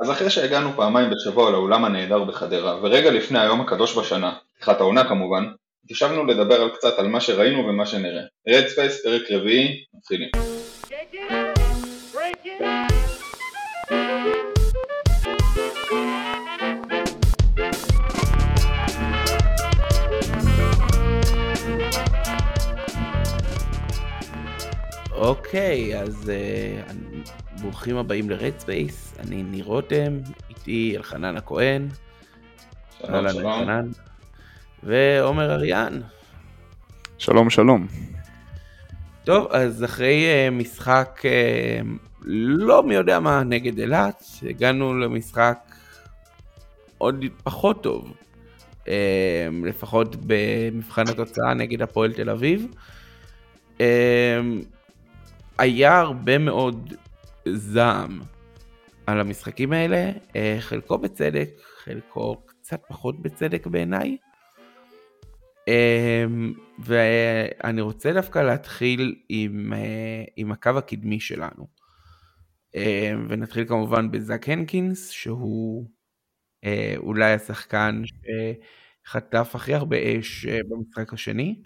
אז אחרי שהגענו פעמיים בשבוע לאולם הנהדר בחדרה, ורגע לפני היום הקדוש בשנה, פתיחת העונה כמובן, התיישבנו לדבר על קצת על מה שראינו ומה שנראה. Red Space, פרק רביעי, מתחילים. אוקיי, אז אה, ברוכים הבאים ל Red Space, אני ניר רותם, איתי אלחנן הכהן. שלום שלום. אלחנן, ועומר אריאן. שלום שלום. טוב, אז אחרי אה, משחק אה, לא מי יודע מה נגד אילת, הגענו למשחק עוד פחות טוב, אה, לפחות במבחן התוצאה נגד הפועל תל אביב. Uh, היה הרבה מאוד זעם על המשחקים האלה, אה, חלקו בצדק, חלקו קצת פחות בצדק בעיניי. אה, ואני רוצה דווקא להתחיל עם, אה, עם הקו הקדמי שלנו. ונתחיל כמובן בזאק הנקינס, שהוא אולי השחקן שחטף הכי הרבה אש במשחק השני.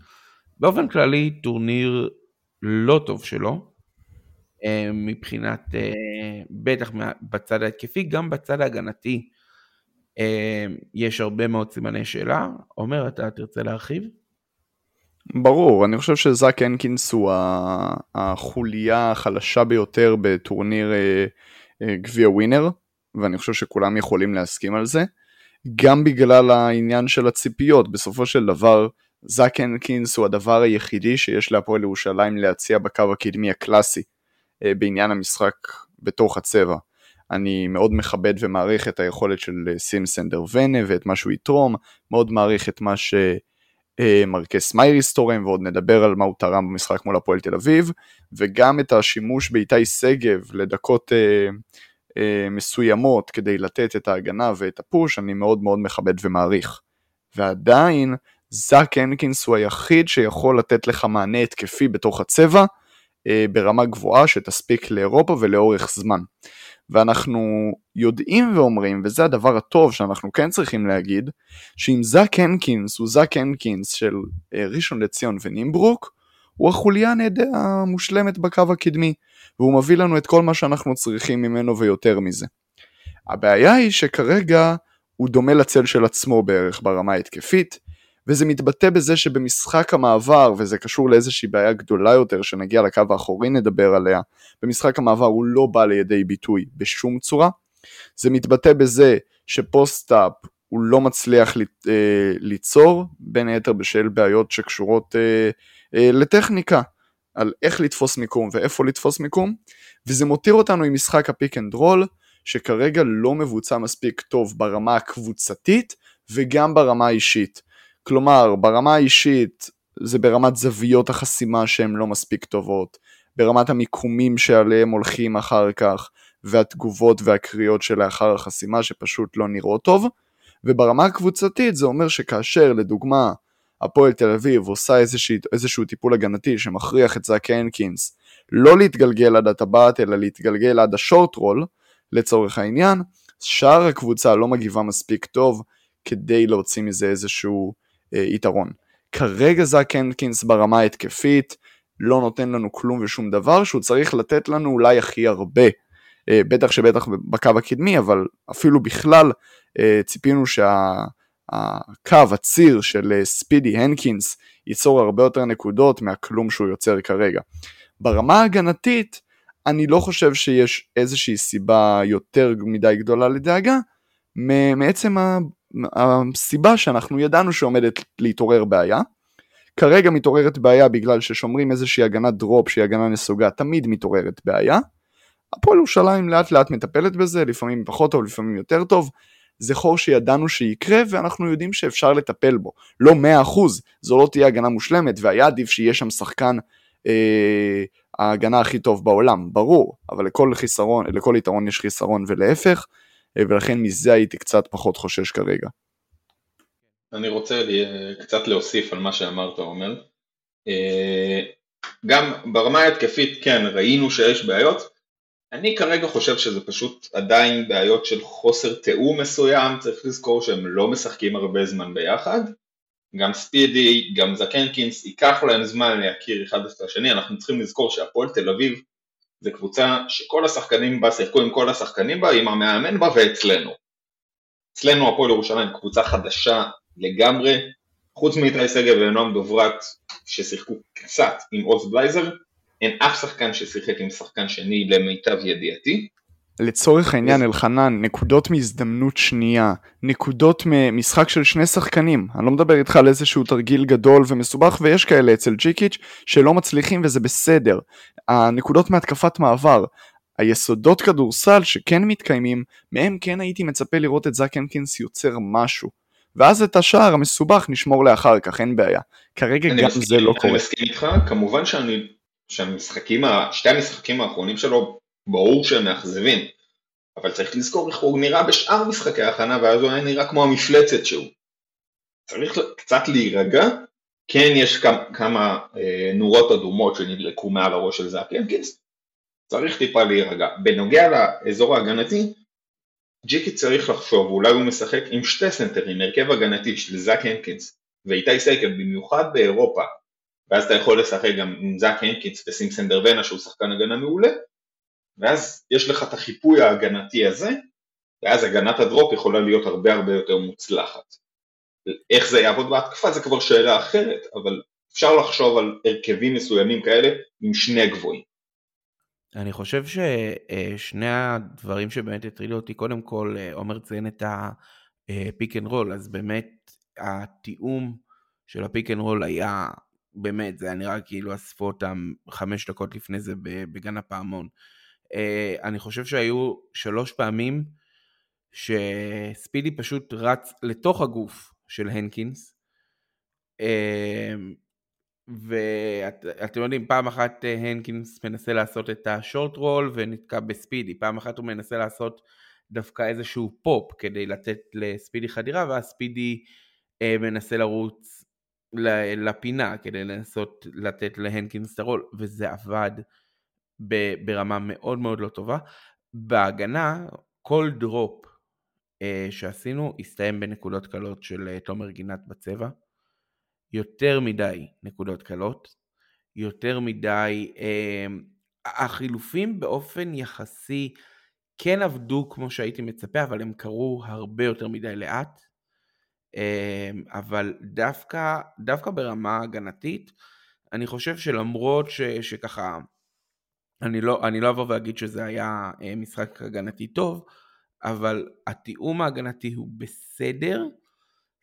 באופן כללי טורניר לא טוב שלו, אה, מבחינת, אה, בטח בצד ההתקפי, גם בצד ההגנתי אה, יש הרבה מאוד סימני שאלה. עומר, אתה תרצה להרחיב? ברור, אני חושב שזאק הנקינס הוא החוליה החלשה ביותר בטורניר גביע ווינר, ואני חושב שכולם יכולים להסכים על זה. גם בגלל העניין של הציפיות, בסופו של דבר זאק הנקינס הוא הדבר היחידי שיש להפועל ירושלים להציע בקו הקדמי הקלאסי. אה, בעניין המשחק בתוך הצבע. אני מאוד מכבד ומעריך את היכולת של אה, סימסנדר ונה ואת מה שהוא יתרום, מאוד מעריך את מה שמרקס מייריס תורם ועוד נדבר על מה הוא תרם במשחק מול הפועל תל אביב, וגם את השימוש באיתי שגב לדקות אה, אה, מסוימות כדי לתת את ההגנה ואת הפוש, אני מאוד מאוד מכבד ומעריך. ועדיין, זאק הנקינס הוא היחיד שיכול לתת לך מענה התקפי בתוך הצבע, אה, ברמה גבוהה שתספיק לאירופה ולאורך זמן. ואנחנו יודעים ואומרים, וזה הדבר הטוב שאנחנו כן צריכים להגיד, שאם זאק הנקינס הוא זאק הנקינס של אה, ראשון לציון ונימברוק, הוא החוליה המושלמת בקו הקדמי, והוא מביא לנו את כל מה שאנחנו צריכים ממנו ויותר מזה. הבעיה היא שכרגע הוא דומה לצל של עצמו בערך ברמה ההתקפית, וזה מתבטא בזה שבמשחק המעבר, וזה קשור לאיזושהי בעיה גדולה יותר שנגיע לקו האחורי נדבר עליה, במשחק המעבר הוא לא בא לידי ביטוי בשום צורה. זה מתבטא בזה שפוסט-אפ הוא לא מצליח אה, ליצור, בין היתר בשל בעיות שקשורות אה, אה, לטכניקה, על איך לתפוס מיקום ואיפה לתפוס מיקום, וזה מותיר אותנו עם משחק ה pick and roll, שכרגע לא מבוצע מספיק טוב ברמה הקבוצתית וגם ברמה האישית. כלומר, ברמה האישית זה ברמת זוויות החסימה שהן לא מספיק טובות, ברמת המיקומים שעליהם הולכים אחר כך, והתגובות והקריאות שלאחר החסימה שפשוט לא נראות טוב, וברמה הקבוצתית זה אומר שכאשר לדוגמה הפועל תל אביב עושה איזשה, איזשהו טיפול הגנתי שמכריח את זאק הנקינס לא להתגלגל עד הטבעת אלא להתגלגל עד השורט רול לצורך העניין, שאר הקבוצה לא מגיבה מספיק טוב כדי להוציא מזה איזשהו יתרון. כרגע זאק הנקינס ברמה ההתקפית לא נותן לנו כלום ושום דבר שהוא צריך לתת לנו אולי הכי הרבה. אה, בטח שבטח בקו הקדמי, אבל אפילו בכלל אה, ציפינו שהקו, הציר של ספידי הנקינס ייצור הרבה יותר נקודות מהכלום שהוא יוצר כרגע. ברמה ההגנתית, אני לא חושב שיש איזושהי סיבה יותר מדי גדולה לדאגה, מעצם הסיבה שאנחנו ידענו שעומדת להתעורר בעיה. כרגע מתעוררת בעיה בגלל ששומרים איזושהי הגנת דרופ שהיא הגנה נסוגה, תמיד מתעוררת בעיה. הפועל ירושלים לאט לאט מטפלת בזה, לפעמים פחות טוב, לפעמים יותר טוב. זה חור שידענו שיקרה ואנחנו יודעים שאפשר לטפל בו. לא 100%, זו לא תהיה הגנה מושלמת והיה עדיף שיהיה שם שחקן אה, ההגנה הכי טוב בעולם, ברור, אבל לכל חיסרון, לכל יתרון יש חיסרון ולהפך. ולכן מזה הייתי קצת פחות חושש כרגע. אני רוצה קצת להוסיף על מה שאמרת עומר. אה, גם ברמה ההתקפית כן ראינו שיש בעיות, אני כרגע חושב שזה פשוט עדיין בעיות של חוסר תיאום מסוים, צריך לזכור שהם לא משחקים הרבה זמן ביחד. גם ספידי, גם זקנקינס, ייקח להם זמן להכיר אחד את השני, אנחנו צריכים לזכור שהפועל תל אביב זה קבוצה שכל השחקנים בה שיחקו עם כל השחקנים בה, עם המאמן בה ואצלנו. אצלנו הפועל ירושלים קבוצה חדשה לגמרי, חוץ מאיתי שגב ונועם דוברת ששיחקו קצת עם עוז בלייזר, אין אף שחקן ששיחק עם שחקן שני למיטב ידיעתי. לצורך העניין אלחנן, נקודות מהזדמנות שנייה, נקודות ממשחק של שני שחקנים, אני לא מדבר איתך על איזשהו תרגיל גדול ומסובך ויש כאלה אצל ג'יקיץ' שלא מצליחים וזה בסדר. הנקודות מהתקפת מעבר, היסודות כדורסל שכן מתקיימים, מהם כן הייתי מצפה לראות את זאק הנקינס יוצר משהו. ואז את השער המסובך נשמור לאחר כך, אין בעיה. כרגע גם מסכים, זה לא אני קורה. אני מסכים איתך, כמובן שאני, שהמשחקים, שתי המשחקים האחרונים שלו, ברור שהם מאכזבים, אבל צריך לזכור איך הוא נראה בשאר משחקי ההכנה, ואז הוא היה נראה כמו המפלצת שהוא. צריך קצת להירגע, כן יש כמה, אה, נורות אדומות שנדלקו מעל הראש של זאק הנקינס, צריך טיפה להירגע. בנוגע לאזור ההגנתי, ג'יקי צריך לחשוב, אולי הוא משחק עם שתי סנטרים, הרכב הגנתי של זאק הנקינס ואיתי שגב, במיוחד באירופה, ואז אתה יכול לשחק גם עם זאק הנקינס וסים סנדר ונה שהוא שחקן הגנה מעולה, ואז יש לך את החיפוי ההגנתי הזה, ואז הגנת ה drop יכולה להיות הרבה הרבה יותר מוצלחת. איך זה יעבוד בהתקפה זה כבר שאלה אחרת, אבל אפשר לחשוב על הרכבים מסוימים כאלה עם שני גבוהים. אני חושב ששני הדברים שבאמת הטרידו אותי, קודם כל עומר ציין את ה pick and roll, אז באמת התיאום של ה pick and roll היה, באמת, זה היה נראה כאילו אספו אותם חמש דקות לפני זה בגן הפעמון. אני חושב שהיו שלוש פעמים שספידי פשוט רץ לתוך הגוף של הנקינס, ואתם יודעים, פעם אחת אה, הנקינס מנסה לעשות את ה short roll ונתקע בספידי, פעם אחת הוא מנסה לעשות דווקא איזשהו פופ כדי לתת לספידי חדירה, ואז ספידי אה, מנסה לרוץ לפינה כדי לנסות לתת להנקינס את הרול, וזה עבד ברמה מאוד מאוד לא טובה. בהגנה, כל drop אה, שעשינו הסתיים בנקודות קלות של אה, תומר גינת בצבע. יותר מדי נקודות קלות, יותר מדי, אה, החילופים באופן יחסי כן עבדו כמו שהייתי מצפה, אבל הם קרו הרבה יותר מדי לאט. אה, אבל דווקא, דווקא ברמה הגנתית, אני חושב שלמרות ש, שככה, אני לא, אני לא אבוא ואגיד שזה היה אה, משחק הגנתי טוב, אבל התיאום ההגנתי הוא בסדר,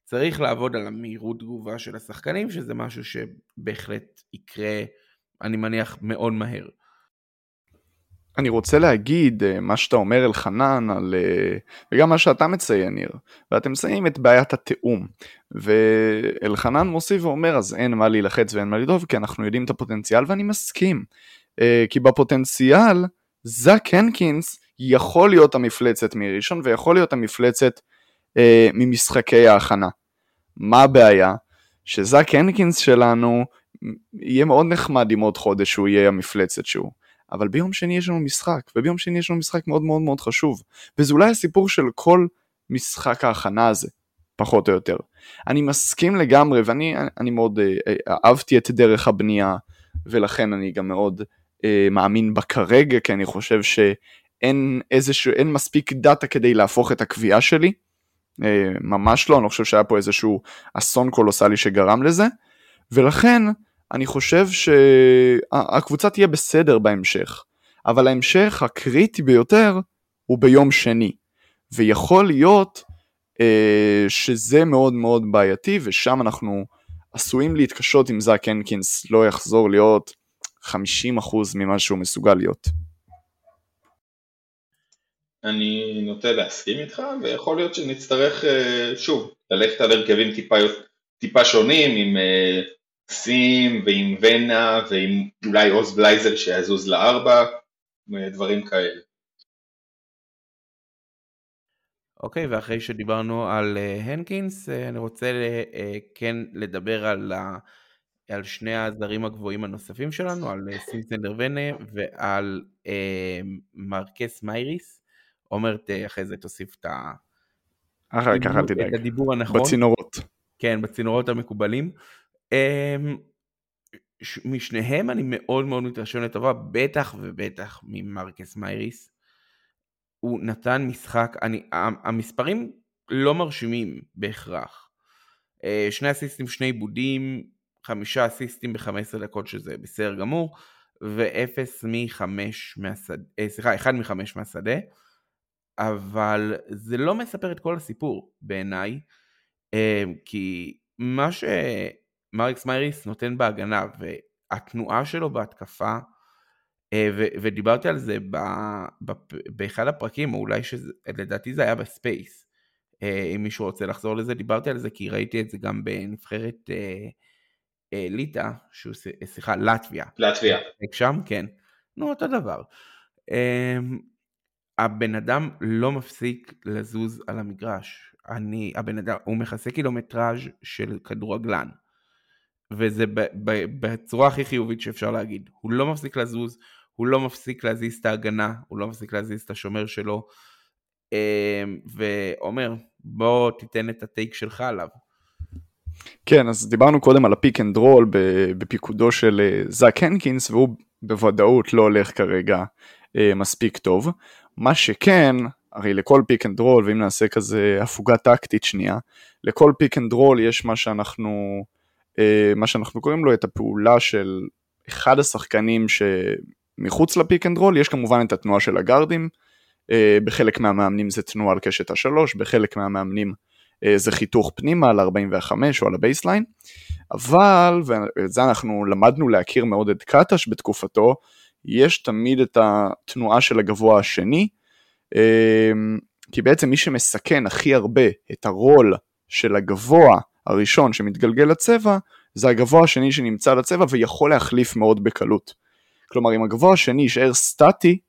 צריך לעבוד על המהירות תגובה של השחקנים, שזה משהו שבהחלט יקרה, אני מניח, מאוד מהר. אני רוצה להגיד אה, מה שאתה אומר אלחנן על אה, וגם מה שאתה מציין ניר ואתם מסיימים את בעיית התיאום. ואלחנן מוסיף ואומר אז אין מה להילחץ ואין מה לדאוב כי אנחנו יודעים את הפוטנציאל ואני מסכים כי בפוטנציאל זאק הנקינס יכול להיות המפלצת מראשון ויכול להיות המפלצת ממשחקי ההכנה מה הבעיה? שזאק הנקינס שלנו יהיה מאוד נחמד אם עוד חודש הוא יהיה המפלצת שהוא. אבל ביום שני יש לנו משחק, וביום שני יש לנו משחק מאוד מאוד מאוד חשוב. וזה אולי הסיפור של כל משחק ההכנה הזה, פחות או יותר. אני מסכים לגמרי, ואני אני מאוד אה, אהבתי את דרך הבנייה, ולכן אני גם מאוד אה, מאמין בה כרגע, כי אני חושב שאין איזשהו, אין מספיק דאטה כדי להפוך את הקביעה שלי. אה, ממש לא, אני לא חושב שהיה פה איזשהו אסון קולוסלי שגרם לזה, ולכן אני חושב שהקבוצה תהיה בסדר בהמשך, אבל ההמשך הקריטי ביותר הוא ביום שני, ויכול להיות אה, שזה מאוד מאוד בעייתי, ושם אנחנו עשויים להתקשות אם זאק הנקינס לא יחזור להיות 50% ממה שהוא מסוגל להיות. אני נוטה להסכים איתך, ויכול להיות שנצטרך אה, שוב ללכת על הרכבים טיפה, טיפה שונים עם אה, סים ועם ונה ועם אולי עוז בלייזר שיזוז לארבע, דברים כאלה. אוקיי, okay, ואחרי שדיברנו על הנקינס, uh, אני רוצה uh, כן לדבר על על שני הזרים הגבוהים הנוספים שלנו, על סימסנדר ונה ועל אה, מרקס מייריס. עומר, אחרי זה תוסיף את, ה... אחר כך אל תדאג. את הדיבור הנכון. בצינורות. כן, בצינורות המקובלים. אה, משניהם אני מאוד מאוד מתרשם לטובה, בטח ובטח ממרקס מייריס. הוא נתן משחק, אני, המספרים לא מרשימים בהכרח. אה, שני אסיסטים, שני עיבודים, חמישה אסיסטים ב-15 דקות שזה בסדר גמור, ואפס מחמש מהשדה, אה, סליחה, אחד מחמש מהשדה, אבל זה לא מספר את כל הסיפור בעיניי, אה, כי מה שמרקס מייריס נותן בהגנה והתנועה שלו בהתקפה, ודיברתי על זה באחד הפרקים, או אולי שלדעתי זה היה ב space, אה, אם מישהו רוצה לחזור לזה, דיברתי על זה כי ראיתי את זה גם בנבחרת אה, אה, ליטא, שהוא, סליחה, לטביה. לטביה. שם, כן. נו, אותו דבר. אה, הבן אדם לא מפסיק לזוז על המגרש. אני, הבן אדם, הוא מכסה קילומטראז' של כדורגלן. וזה ב, ב, בצורה הכי חיובית שאפשר להגיד. הוא לא מפסיק לזוז, הוא לא מפסיק להזיז את ההגנה, הוא לא מפסיק להזיז את השומר שלו. אה, ועומר, בוא תיתן את ה take שלך עליו. כן, אז דיברנו קודם על ה pick and roll בפיקודו של אה, זאק הנקינס, והוא בוודאות לא הולך כרגע אה, מספיק טוב. מה שכן, הרי לכל pick and roll, ואם נעשה כזה הפוגה טקטית שנייה, לכל pick and roll יש מה שאנחנו, אה, מה שאנחנו קוראים לו את הפעולה של אחד השחקנים שמחוץ ל pick and roll, יש כמובן את התנועה של הגארדים, בחלק מהמאמנים זה תנועה על קשת השלוש, בחלק מהמאמנים זה חיתוך פנימה על 45 או על ה baseline, אבל, ואת זה אנחנו למדנו להכיר מאוד את קטש בתקופתו, יש תמיד את התנועה של הגבוה השני, אה, כי בעצם מי שמסכן הכי הרבה את הרול של הגבוה הראשון שמתגלגל לצבע, זה הגבוה השני שנמצא לצבע ויכול להחליף מאוד בקלות. כלומר, אם הגבוה השני יישאר סטטי,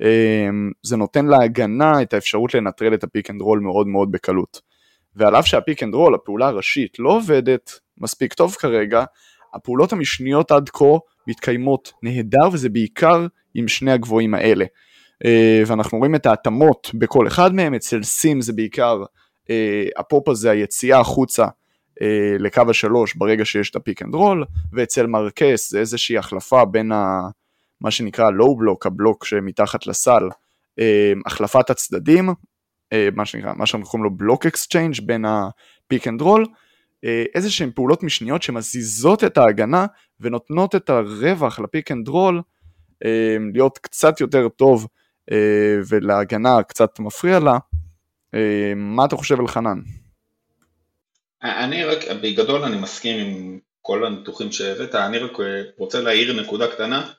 אמ, זה נותן להגנה את האפשרות לנטרל את ה pick and roll מאוד מאוד בקלות. ועל אף שה pick and roll, הפעולה הראשית, לא עובדת מספיק טוב כרגע, הפעולות המשניות עד כה מתקיימות נהדר וזה בעיקר עם שני הגבוהים האלה. אה, ואנחנו רואים את ההתאמות בכל אחד מהם, אצל סים זה בעיקר, אה, הפופ הזה, היציאה החוצה אה, לקו השלוש ברגע שיש את ה pick and roll, ואצל מרקס זה איזושהי החלפה בין ה... מה שנקרא low block, הבלוק שמתחת לסל, החלפת הצדדים, מה שנקרא, מה שאנחנו קוראים לו block exchange בין ה pick and roll, איזה שהן פעולות משניות שמזיזות את ההגנה ונותנות את הרווח ל pick and roll להיות קצת יותר טוב ולהגנה קצת מפריע לה. מה אתה חושב אלחנן? אני רק, בגדול אני מסכים עם כל הניתוחים שהבאת, אני רק רוצה להעיר נקודה קטנה,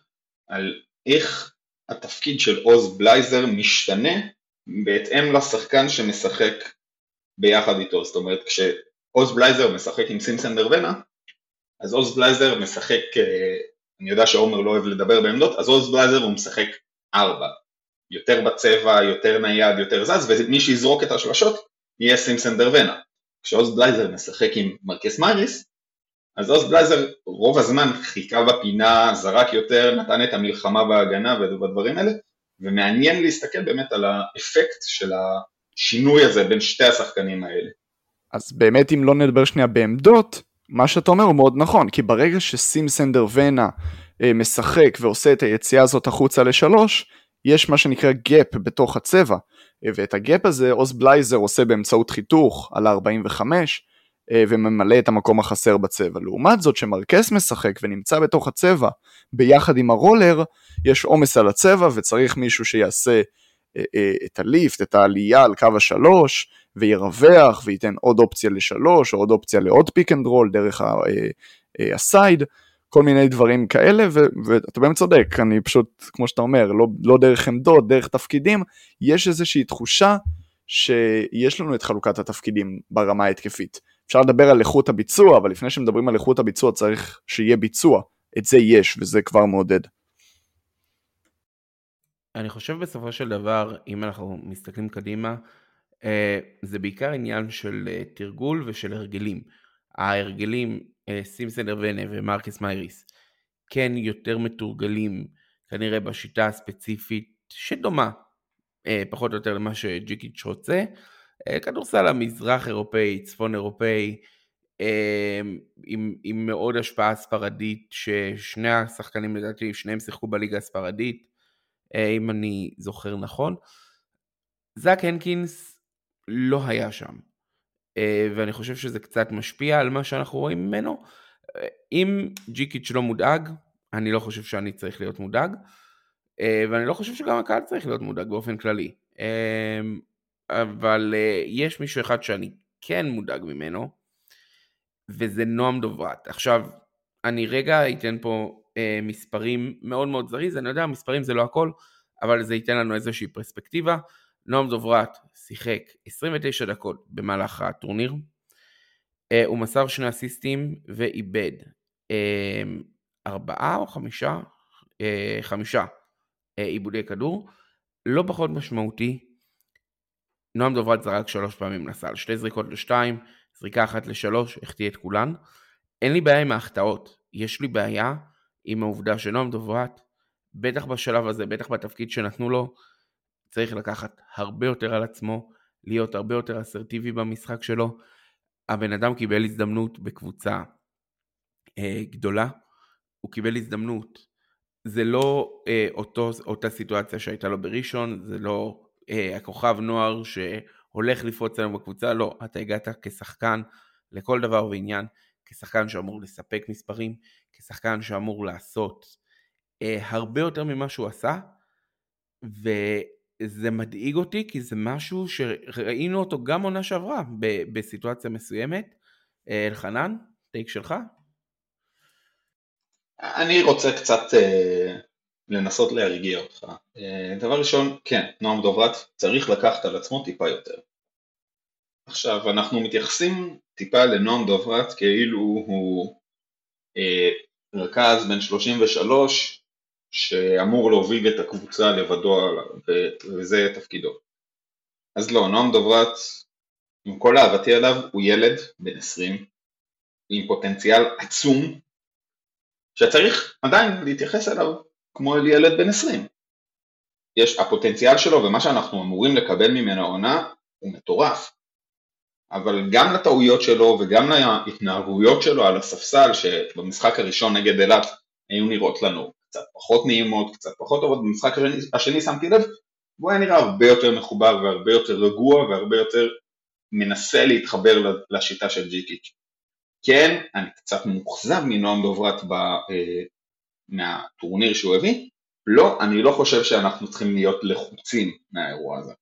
על איך התפקיד של עוז בלייזר משתנה בהתאם לשחקן שמשחק ביחד איתו, זאת אומרת כשעוז בלייזר משחק עם סים סנדר ונה, אז עוז בלייזר משחק, אה, אני יודע שעומר לא אוהב לדבר בעמדות, אז עוז בלייזר הוא משחק ארבע, יותר בצבע, יותר נייד, יותר זז, ומי שיזרוק את השלשות יהיה סימסנדר ונה. כשעוז בלייזר משחק עם מרקס מייריס, אז עוז בלייזר רוב הזמן חיכה בפינה, זרק יותר, נתן את המלחמה בהגנה ובדברים האלה, ומעניין להסתכל באמת על האפקט של השינוי הזה בין שתי השחקנים האלה. אז באמת אם לא נדבר שנייה בעמדות, מה שאתה אומר הוא מאוד נכון, כי ברגע שסים סנדר ונה אה, משחק ועושה את היציאה הזאת החוצה לשלוש, יש מה שנקרא gap בתוך הצבע, אה, ואת ה gap הזה עוז בלייזר עושה באמצעות חיתוך על ה-45, אה, וממלא את המקום החסר בצבע. לעומת זאת שמרקס משחק ונמצא בתוך הצבע ביחד עם הרולר, יש עומס על הצבע וצריך מישהו שיעשה אה, אה, את ה lift, את העלייה על קו השלוש, וירווח וייתן עוד אופציה לשלוש או עוד אופציה לעוד pick and roll דרך ה side, כל מיני דברים כאלה, ואתה באמת צודק, אני פשוט, כמו שאתה אומר, לא, לא דרך עמדות, דרך תפקידים, יש איזושהי תחושה שיש לנו את חלוקת התפקידים ברמה ההתקפית. אפשר לדבר על איכות הביצוע, אבל לפני שמדברים על איכות הביצוע צריך שיהיה ביצוע. את זה יש, וזה כבר מעודד. אני חושב בסופו של דבר, אם אנחנו מסתכלים קדימה, אה, זה בעיקר עניין של אה, תרגול ושל הרגלים. ההרגלים סימסנר ונה ומרקס מייריס כן יותר מתורגלים כנראה בשיטה הספציפית שדומה פחות או יותר למה שג'יקיץ' רוצה. כדורסל המזרח אירופאי, צפון אירופאי, עם, עם מאוד השפעה ספרדית, ששני השחקנים לדעתי, שניהם שיחקו בליגה הספרדית, אם אני זוכר נכון. זאק הנקינס לא היה שם, ואני חושב שזה קצת משפיע על מה שאנחנו רואים ממנו. אם ג'יקיץ' לא מודאג, אני לא חושב שאני צריך להיות מודאג, ואני לא חושב שגם הקהל צריך להיות מודאג באופן כללי. אבל יש מישהו אחד שאני כן מודאג ממנו, וזה נועם דוברת. עכשיו, אני רגע אתן פה אה, מספרים מאוד מאוד זריז, אני יודע, מספרים זה לא הכל, אבל זה ייתן לנו איזושהי פרספקטיבה. נועם דוברת שיחק 29 דקות במהלך הטורניר, אה, הוא מסר שני אסיסטים ואיבד אה, ארבעה או חמישה, אה, חמישה אה, עיבודי כדור, לא פחות משמעותי, נועם דוברת זרק שלוש פעמים לסל, שתי זריקות לשתיים, זריקה אחת לשלוש, החטיא את כולן. אין לי בעיה עם ההחטאות, יש לי בעיה עם העובדה שנועם דוברת, בטח בשלב הזה, בטח בתפקיד שנתנו לו, צריך לקחת הרבה יותר על עצמו, להיות הרבה יותר אסרטיבי במשחק שלו. הבן אדם קיבל הזדמנות בקבוצה אה, גדולה, הוא קיבל הזדמנות. זה לא אה, אותו, אותה סיטואציה שהייתה לו בראשון, זה לא אה, הכוכב נוער שהולך לפרוץ לנו בקבוצה, לא, אתה הגעת כשחקן לכל דבר ועניין, כשחקן שאמור לספק מספרים, כשחקן שאמור לעשות אה, הרבה יותר ממה שהוא עשה, וזה מדאיג אותי כי זה משהו שראינו אותו גם עונה שעברה ב- בסיטואציה מסוימת. אה, אלחנן, טייק שלך? אני רוצה קצת אה, לנסות להרגיע אותך. אה, דבר ראשון, כן, נועם דוברת צריך לקחת על עצמו טיפה יותר. עכשיו, אנחנו מתייחסים טיפה לנועם דוברת כאילו הוא אה, רכז בן 33 שאמור להוביל את הקבוצה לבדו וזה תפקידו. אז לא, נועם דוברת, עם כל אהבתי עליו, הוא ילד בן 20 עם פוטנציאל עצום שצריך עדיין להתייחס אליו כמו ילד בן 20. יש, הפוטנציאל שלו ומה שאנחנו אמורים לקבל ממנו עונה הוא מטורף. אבל גם לטעויות שלו וגם להתנהגויות שלו על הספסל שבמשחק הראשון נגד אילת היו נראות לנו קצת פחות נעימות, קצת פחות טובות, במשחק השני, השני שמתי לב, והוא היה נראה הרבה יותר מחובר והרבה יותר רגוע והרבה יותר מנסה להתחבר לשיטה של ג'יקיץ'. כן, אני קצת מאוכזב מנועם דוברת אה, מהטורניר שהוא הביא, לא, אני לא חושב שאנחנו צריכים להיות לחוצים מהאירוע הזה.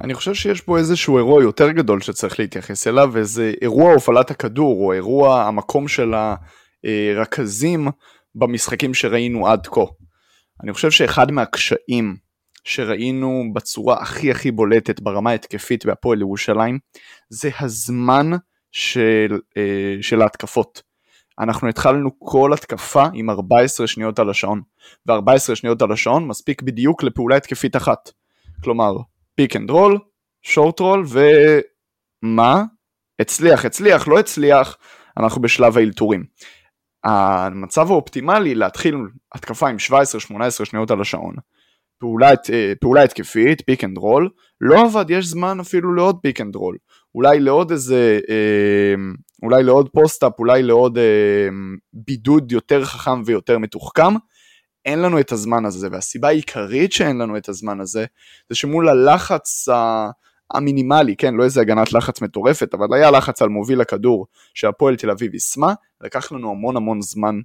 אני חושב שיש פה איזשהו אירוע יותר גדול שצריך להתייחס אליו, וזה אירוע הופעלת הכדור, או אירוע המקום של הרכזים במשחקים שראינו עד כה. אני חושב שאחד מהקשיים שראינו בצורה הכי הכי בולטת ברמה ההתקפית בהפועל ירושלים, זה הזמן של, אה, של ההתקפות. אנחנו התחלנו כל התקפה עם 14 שניות על השעון, ו-14 שניות על השעון מספיק בדיוק לפעולה התקפית אחת. כלומר, pick and roll, short roll, ומה? הצליח, הצליח, לא הצליח, אנחנו בשלב האלתורים. המצב האופטימלי להתחיל התקפה עם 17-18 שניות על השעון, פעולה, אה, פעולה התקפית, pick and roll, לא עבד, יש זמן אפילו לעוד pick and roll. אולי לעוד איזה, אה, אולי לעוד post-up, אולי לעוד אה, בידוד יותר חכם ויותר מתוחכם. אין לנו את הזמן הזה, והסיבה העיקרית שאין לנו את הזמן הזה, זה שמול הלחץ ה... המינימלי, כן, לא איזה הגנת לחץ מטורפת, אבל היה לחץ על מוביל הכדור שהפועל תל אביב יישמה, לקח לנו המון המון זמן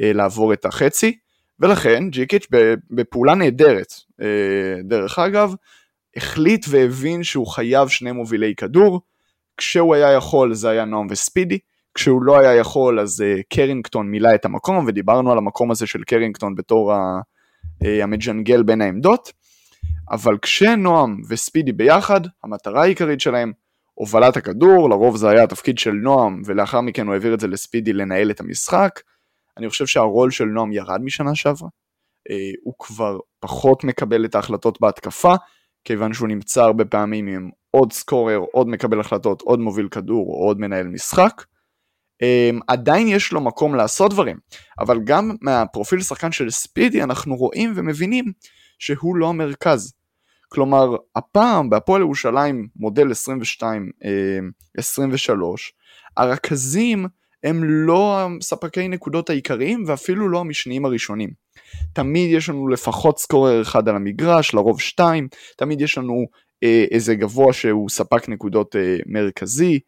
אה, לעבור את החצי, ולכן ג'יקיץ' בפעולה נהדרת, אה, דרך אגב, החליט והבין שהוא חייב שני מובילי כדור, כשהוא היה יכול זה היה נועם וספידי, כשהוא לא היה יכול אז uh, קרינגטון מילא את המקום, ודיברנו על המקום הזה של קרינגטון בתור ה, uh, המג'נגל בין העמדות, אבל כשנועם וספידי ביחד, המטרה העיקרית שלהם, הובלת הכדור, לרוב זה היה התפקיד של נועם, ולאחר מכן הוא העביר את זה לספידי לנהל את המשחק. אני חושב שהרול של נועם ירד משנה שעברה, uh, הוא כבר פחות מקבל את ההחלטות בהתקפה, כיוון שהוא נמצא הרבה פעמים עם עוד סקורר, עוד מקבל החלטות, עוד מוביל כדור, עוד מנהל משחק. Um, עדיין יש לו מקום לעשות דברים, אבל גם מהפרופיל שחקן של ספידי אנחנו רואים ומבינים שהוא לא המרכז. כלומר, הפעם בהפועל ירושלים מודל 22-23, הרכזים הם לא הספקי נקודות העיקריים ואפילו לא המשניים הראשונים. תמיד יש לנו לפחות סקורר אחד על המגרש, לרוב שתיים, תמיד יש לנו איזה גבוה שהוא ספק נקודות אה, מרכזי,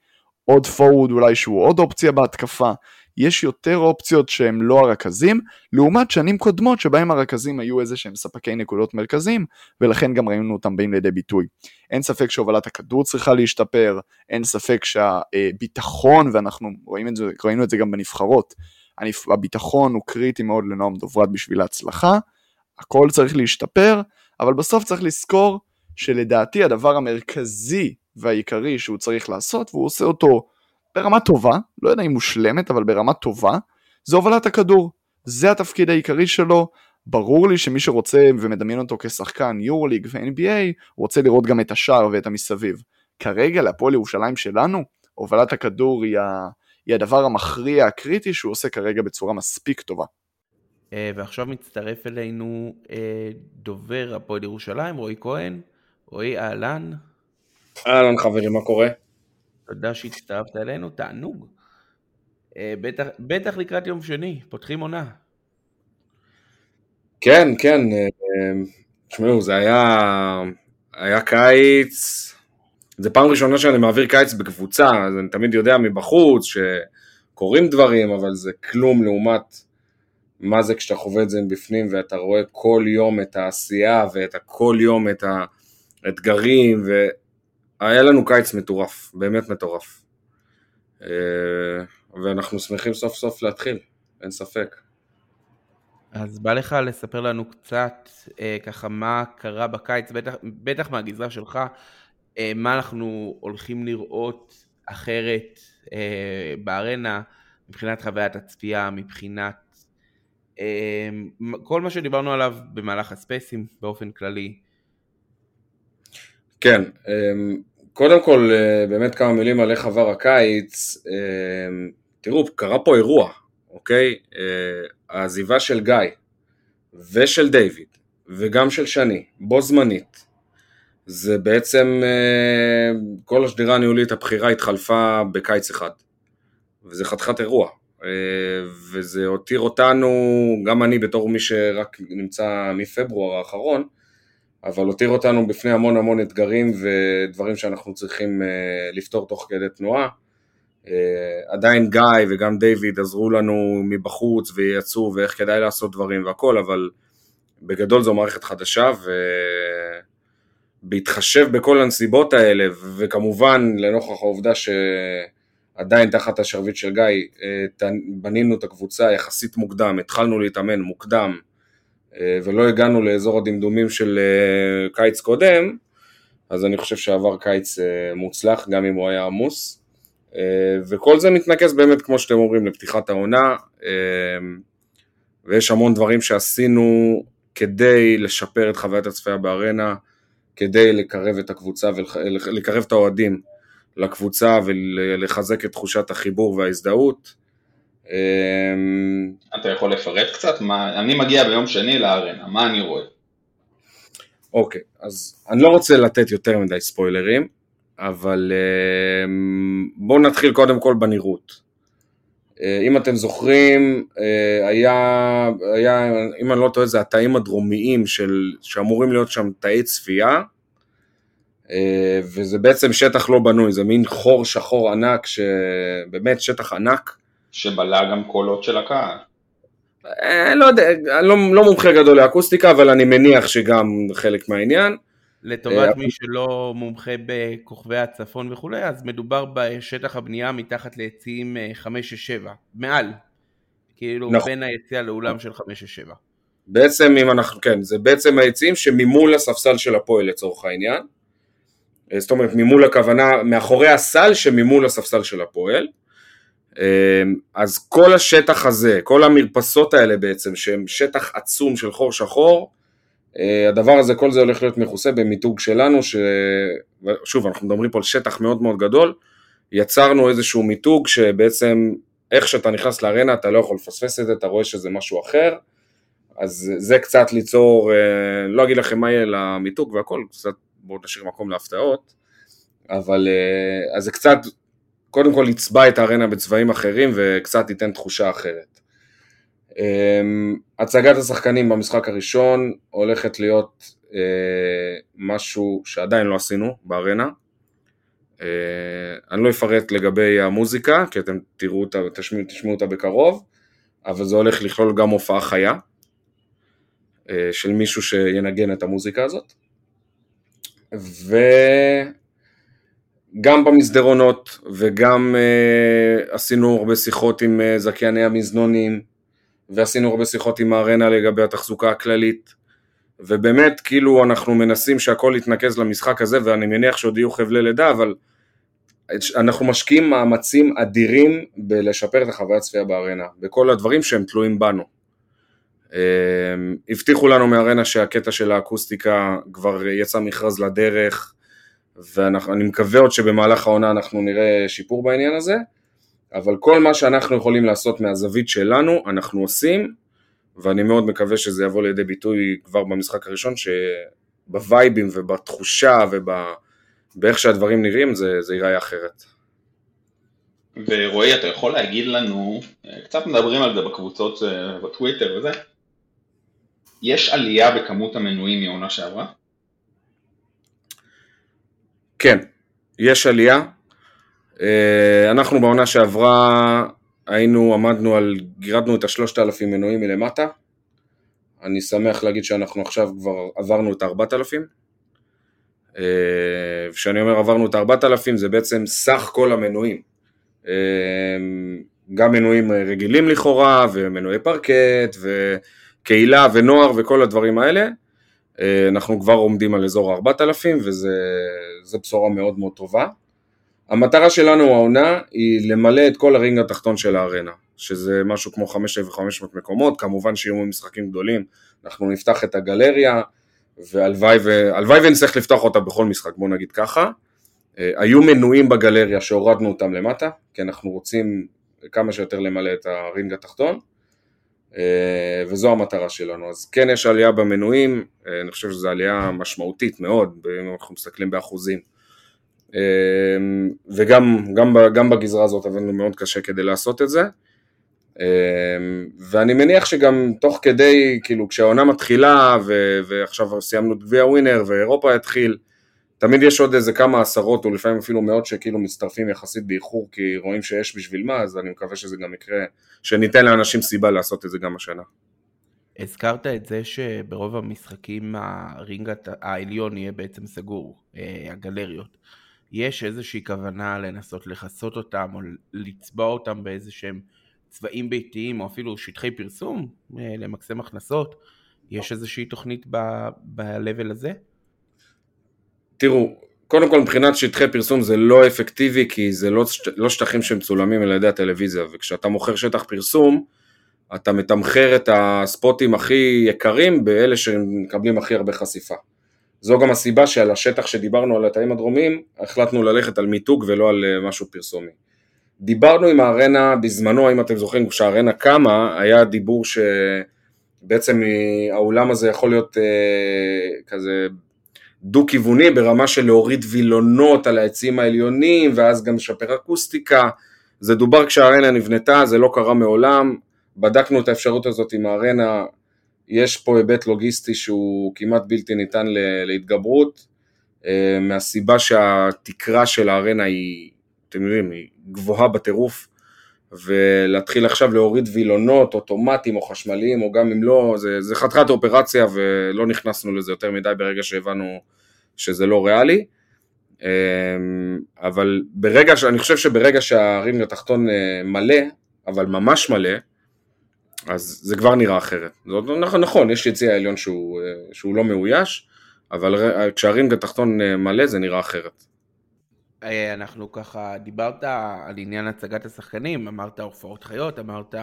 עוד פורוד אולי שהוא עוד אופציה בהתקפה, יש יותר אופציות שהם לא הרכזים, לעומת שנים קודמות שבהם הרכזים היו איזה שהם ספקי נקודות מרכזיים, ולכן גם ראינו אותם באים לידי ביטוי. אין ספק שהובלת הכדור צריכה להשתפר, אין ספק שהביטחון, ואנחנו רואים את זה, ראינו את זה גם בנבחרות, הביטחון הוא קריטי מאוד לנועם דוברת בשביל ההצלחה, הכל צריך להשתפר, אבל בסוף צריך לזכור שלדעתי הדבר המרכזי והעיקרי שהוא צריך לעשות, והוא עושה אותו ברמה טובה, לא יודע אם מושלמת, אבל ברמה טובה, זה הובלת הכדור. זה התפקיד העיקרי שלו. ברור לי שמי שרוצה ומדמיין אותו כשחקן יורוליג ו-NBA, רוצה לראות גם את השער ואת המסביב. כרגע להפועל ירושלים שלנו, הובלת הכדור היא, ה... היא הדבר המכריע הקריטי שהוא עושה כרגע בצורה מספיק טובה. אה, ועכשיו מצטרף אלינו אה, דובר הפועל ירושלים, רועי כהן. רועי, אהלן. אהלן חברים, מה קורה? תודה שהצטרפת אלינו, תענוג. אה, בטח, בטח לקראת יום שני, פותחים עונה. כן, כן, אה, תשמעו, זה היה, היה קיץ, זה פעם ראשונה שאני מעביר קיץ בקבוצה, אז אני תמיד יודע מבחוץ שקורים דברים, אבל זה כלום לעומת מה זה כשאתה חווה את זה מבפנים ואתה רואה כל יום את העשייה ואת כל יום את האתגרים, היה לנו קיץ מטורף, באמת מטורף. אה, ואנחנו שמחים סוף סוף להתחיל, אין ספק. אז בא לך לספר לנו קצת אה, ככה מה קרה בקיץ, בטח, בטח מהגזרה שלך, אה, מה אנחנו הולכים לראות אחרת אה, בארנה מבחינת חוויית הצפייה, מבחינת אה, כל מה שדיברנו עליו במהלך הספייסים באופן כללי. כן, אמ, קודם כל אה, באמת כמה מילים על איך עבר הקיץ, אמ, תראו, קרה פה אירוע, אוקיי? אה, העזיבה של גיא ושל דיוויד וגם של שני, בו זמנית, זה בעצם אה, כל השדרה הניהולית, הבחירה התחלפה בקיץ אחד, וזה חתיכת אירוע. וזה הותיר אותנו, גם אני בתור מי שרק נמצא מפברואר האחרון, אבל הותיר אותנו בפני המון המון אתגרים ודברים שאנחנו צריכים uh, לפתור תוך כדי תנועה. Uh, עדיין גיא וגם דיוויד עזרו לנו מבחוץ ויצאו ואיך כדאי לעשות דברים והכל, אבל בגדול זו מערכת חדשה ובהתחשב בכל הנסיבות האלה וכמובן לנוכח העובדה שעדיין תחת השרביט של גיא uh, בנינו את הקבוצה יחסית מוקדם, התחלנו להתאמן מוקדם אה, ולא הגענו לאזור הדמדומים של אה, קיץ קודם, אז אני חושב שעבר קיץ אה, מוצלח, גם אם הוא היה עמוס. וכל זה מתנקז באמת, כמו שאתם אומרים, לפתיחת העונה, ויש המון דברים שעשינו כדי לשפר את חוויית הצפייה בארנה, כדי לקרב את הקבוצה ולקרב את האוהדים לקבוצה ולחזק את תחושת החיבור וההזדהות. אמ, אתה יכול לפרט קצת? מה, אני מגיע ביום שני לארנה, מה אני רואה? אוקיי, אז אני לא רוצה לתת יותר מדי ספוילרים, אבל אמ, בואו נתחיל קודם כל בנראות. אה, אם אתם זוכרים, אה, היה, היה, אם אני לא טועה, זה התאים הדרומיים של, שאמורים להיות שם תאי צפייה, אה, וזה בעצם שטח לא בנוי, זה מין חור שחור ענק, שבאמת שטח ענק, שבלע גם קולות של הקהל. אה, לא יודע, אני לא, לא מומחה גדול לאקוסטיקה, אבל אני מניח שגם חלק מהעניין. לטובת אה, מי שלא מומחה בכוכבי הצפון וכולי, אז מדובר בשטח הבנייה מתחת ליציעים 5-6-7, מעל, כאילו נכון. בין היציאה לאולם של 5-6-7. בעצם אם אנחנו, כן, זה בעצם היציעים שממול הספסל של הפועל לצורך העניין. אה, זאת אומרת, ממול הכוונה, מאחורי הסל שממול הספסל של הפועל. אמ, אז כל השטח הזה, כל המרפסות האלה בעצם, שהם שטח עצום של חור שחור, אה, הדבר הזה, כל זה הולך להיות מכוסה במיתוג שלנו, ששוב, אנחנו מדברים פה על שטח מאוד מאוד גדול, יצרנו איזשהו מיתוג שבעצם איך שאתה נכנס לארנה אתה לא יכול לפספס את זה, אתה רואה שזה משהו אחר, אז זה קצת ליצור, אה, לא אגיד לכם מה יהיה למיתוג והכל, קצת בואו נשאיר מקום להפתעות, אבל אה, אז זה קצת, קודם כל יצבע את הארנה בצבעים אחרים וקצת ייתן תחושה אחרת. אמ, הצגת השחקנים במשחק הראשון הולכת להיות אה, משהו שעדיין לא עשינו בארנה. אה, אני לא אפרט לגבי המוזיקה, כי אתם תראו אותה ותשמעו תשמעו אותה בקרוב, אבל זה הולך לכלול גם הופעה חיה אה, של מישהו שינגן את המוזיקה הזאת. וגם במסדרונות וגם uh, עשינו הרבה שיחות עם uh, זכייני המזנונים ועשינו הרבה שיחות עם הארנה לגבי התחזוקה הכללית ובאמת כאילו אנחנו מנסים שהכל יתנקז למשחק הזה ואני מניח שעוד יהיו חבלי לידה אבל אנחנו משקיעים מאמצים אדירים בלשפר את החוויה הצפייה בארנה בכל הדברים שהם תלויים בנו. אמ, הבטיחו לנו מארנה שהקטע של האקוסטיקה כבר יצא מכרז לדרך ואני מקווה עוד שבמהלך העונה אנחנו נראה שיפור בעניין הזה אבל כל מה שאנחנו יכולים לעשות מהזווית שלנו, אנחנו עושים, ואני מאוד מקווה שזה יבוא לידי ביטוי כבר במשחק הראשון, שבווייבים ובתחושה ובאיך שהדברים נראים זה, זה ייראה אחרת. ורועי, אתה יכול להגיד לנו, קצת מדברים על זה בקבוצות אה, בטוויטר וזה, יש עלייה בכמות המנויים מעונה שעברה? כן, יש עלייה, אה, אנחנו בעונה שעברה היינו, עמדנו על, גירדנו את השלושת אלפים מנויים מלמטה. אני שמח להגיד שאנחנו עכשיו כבר עברנו את הארבעת אלפים. אה, כשאני אומר עברנו את הארבעת אלפים זה בעצם סך כל המנויים. אה, גם מנויים רגילים לכאורה, ומנועי פרקט, וקהילה ונוער וכל הדברים האלה. אנחנו כבר עומדים על אזור ה-4,000 וזו בשורה מאוד מאוד טובה. המטרה שלנו העונה היא למלא את כל הרינג התחתון של הארנה, שזה משהו כמו 5,500 מקומות, כמובן שיהיו משחקים גדולים, אנחנו נפתח את הגלריה, והלוואי ונצטרך לפתוח אותה בכל משחק, בוא נגיד ככה. אה, היו מנויים בגלריה שהורדנו אותם למטה, כי אנחנו רוצים כמה שיותר למלא את הרינג התחתון, אה, וזו המטרה שלנו. אז כן יש עלייה במנויים, אה, אני חושב שזו עלייה משמעותית מאוד, אם אנחנו מסתכלים באחוזים. אמ, וגם גם, גם בגזרה הזאת עבדנו מאוד קשה כדי לעשות את זה. ואני מניח שגם תוך כדי, כאילו כשהעונה מתחילה ו- ועכשיו סיימנו את גביע ווינר ואירופה יתחיל, תמיד יש עוד איזה כמה עשרות או לפעמים אפילו מאות שכאילו מצטרפים יחסית באיחור כי רואים שיש בשביל מה, אז אני מקווה שזה גם יקרה, שניתן לאנשים סיבה לעשות את זה גם השנה. הזכרת את זה שברוב המשחקים הרינג העליון יהיה בעצם סגור, אה, הגלריות. יש איזושהי כוונה לנסות לכסות אותם או לצבוע אותם באיזה שהם צבעים ביתיים או אפילו שטחי פרסום אה, למקסם הכנסות? יש איזושהי תוכנית ב-level הזה? תראו, קודם כל מבחינת שטחי פרסום זה לא אפקטיבי כי זה לא, לא שטחים שמצולמים על ידי הטלוויזיה וכשאתה מוכר שטח פרסום אתה מתמחר את הספוטים הכי יקרים באלה שמקבלים הכי הרבה חשיפה. זו גם הסיבה שעל השטח שדיברנו על התאים הדרומיים, החלטנו ללכת על מיתוג ולא על אה, משהו פרסומי. דיברנו עם הארנה בזמנו, אם אתם זוכרים, כשהארנה קמה, היה דיבור שבעצם האולם הזה יכול להיות אה, כזה דו-כיווני ברמה של להוריד וילונות על העצים העליונים ואז גם לשפר אקוסטיקה. זה דובר כשהארנה נבנתה, זה לא קרה מעולם. בדקנו את האפשרות הזאת עם הארנה, יש פה היבט לוגיסטי שהוא כמעט בלתי ניתן להתגברות, אה, מהסיבה שהתקרה של הארנה היא, אתם יודעים, היא גבוהה בטירוף, ולהתחיל עכשיו להוריד וילונות אוטומטיים או חשמליים, או גם אם לא, זה, זה חתיכת אופרציה ולא נכנסנו לזה יותר מדי ברגע שהבנו שזה לא ריאלי. אה, אבל ברגע, אני חושב שברגע שהרינג התחתון אה, מלא, אבל ממש מלא, אז זה כבר נראה אחרת. נכון, נכון, יש יציא העליון שהוא, אה, שהוא לא מאויש, אבל כשהרינג התחתון אה, מלא זה נראה אחרת. אה, אנחנו ככה, דיברת על עניין הצגת השחקנים, אמרת הופעות חיות, אמרת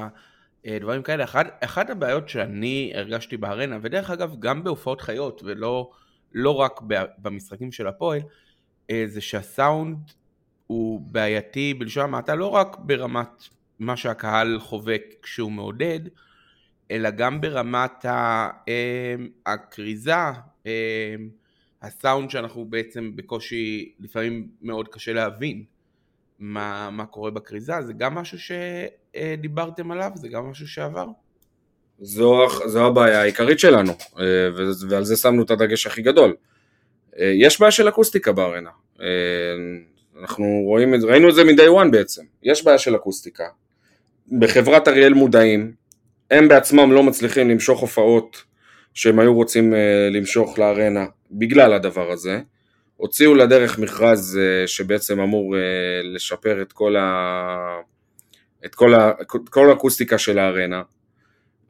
אה, דברים כאלה. אחד, אחת הבעיות שאני הרגשתי בארנה, ודרך אגב גם בהופעות חיות ולא לא רק במשחקים של הפועל, אה, זה שהסאונד הוא בעייתי בלשון המעטה לא רק ברמת מה שהקהל חווה כשהוא מעודד, אלא גם ברמת הכריזה, הסאונד שאנחנו בעצם בקושי, לפעמים מאוד קשה להבין מה, מה קורה בכריזה, זה גם משהו שדיברתם עליו? זה גם משהו שעבר? זו, זו הבעיה העיקרית שלנו, אה, ועל זה שמנו את הדגש הכי גדול. אה, יש בעיה של אקוסטיקה בארנה. אה, אנחנו רואים את זה, ראינו את זה מ-day one בעצם. יש בעיה של אקוסטיקה. בחברת אריאל מודעים, הם בעצמם לא מצליחים למשוך הופעות שהם היו רוצים למשוך לארנה בגלל הדבר הזה. הוציאו לדרך מכרז שבעצם אמור לשפר את כל, ה... את כל, ה... כל האקוסטיקה של הארנה.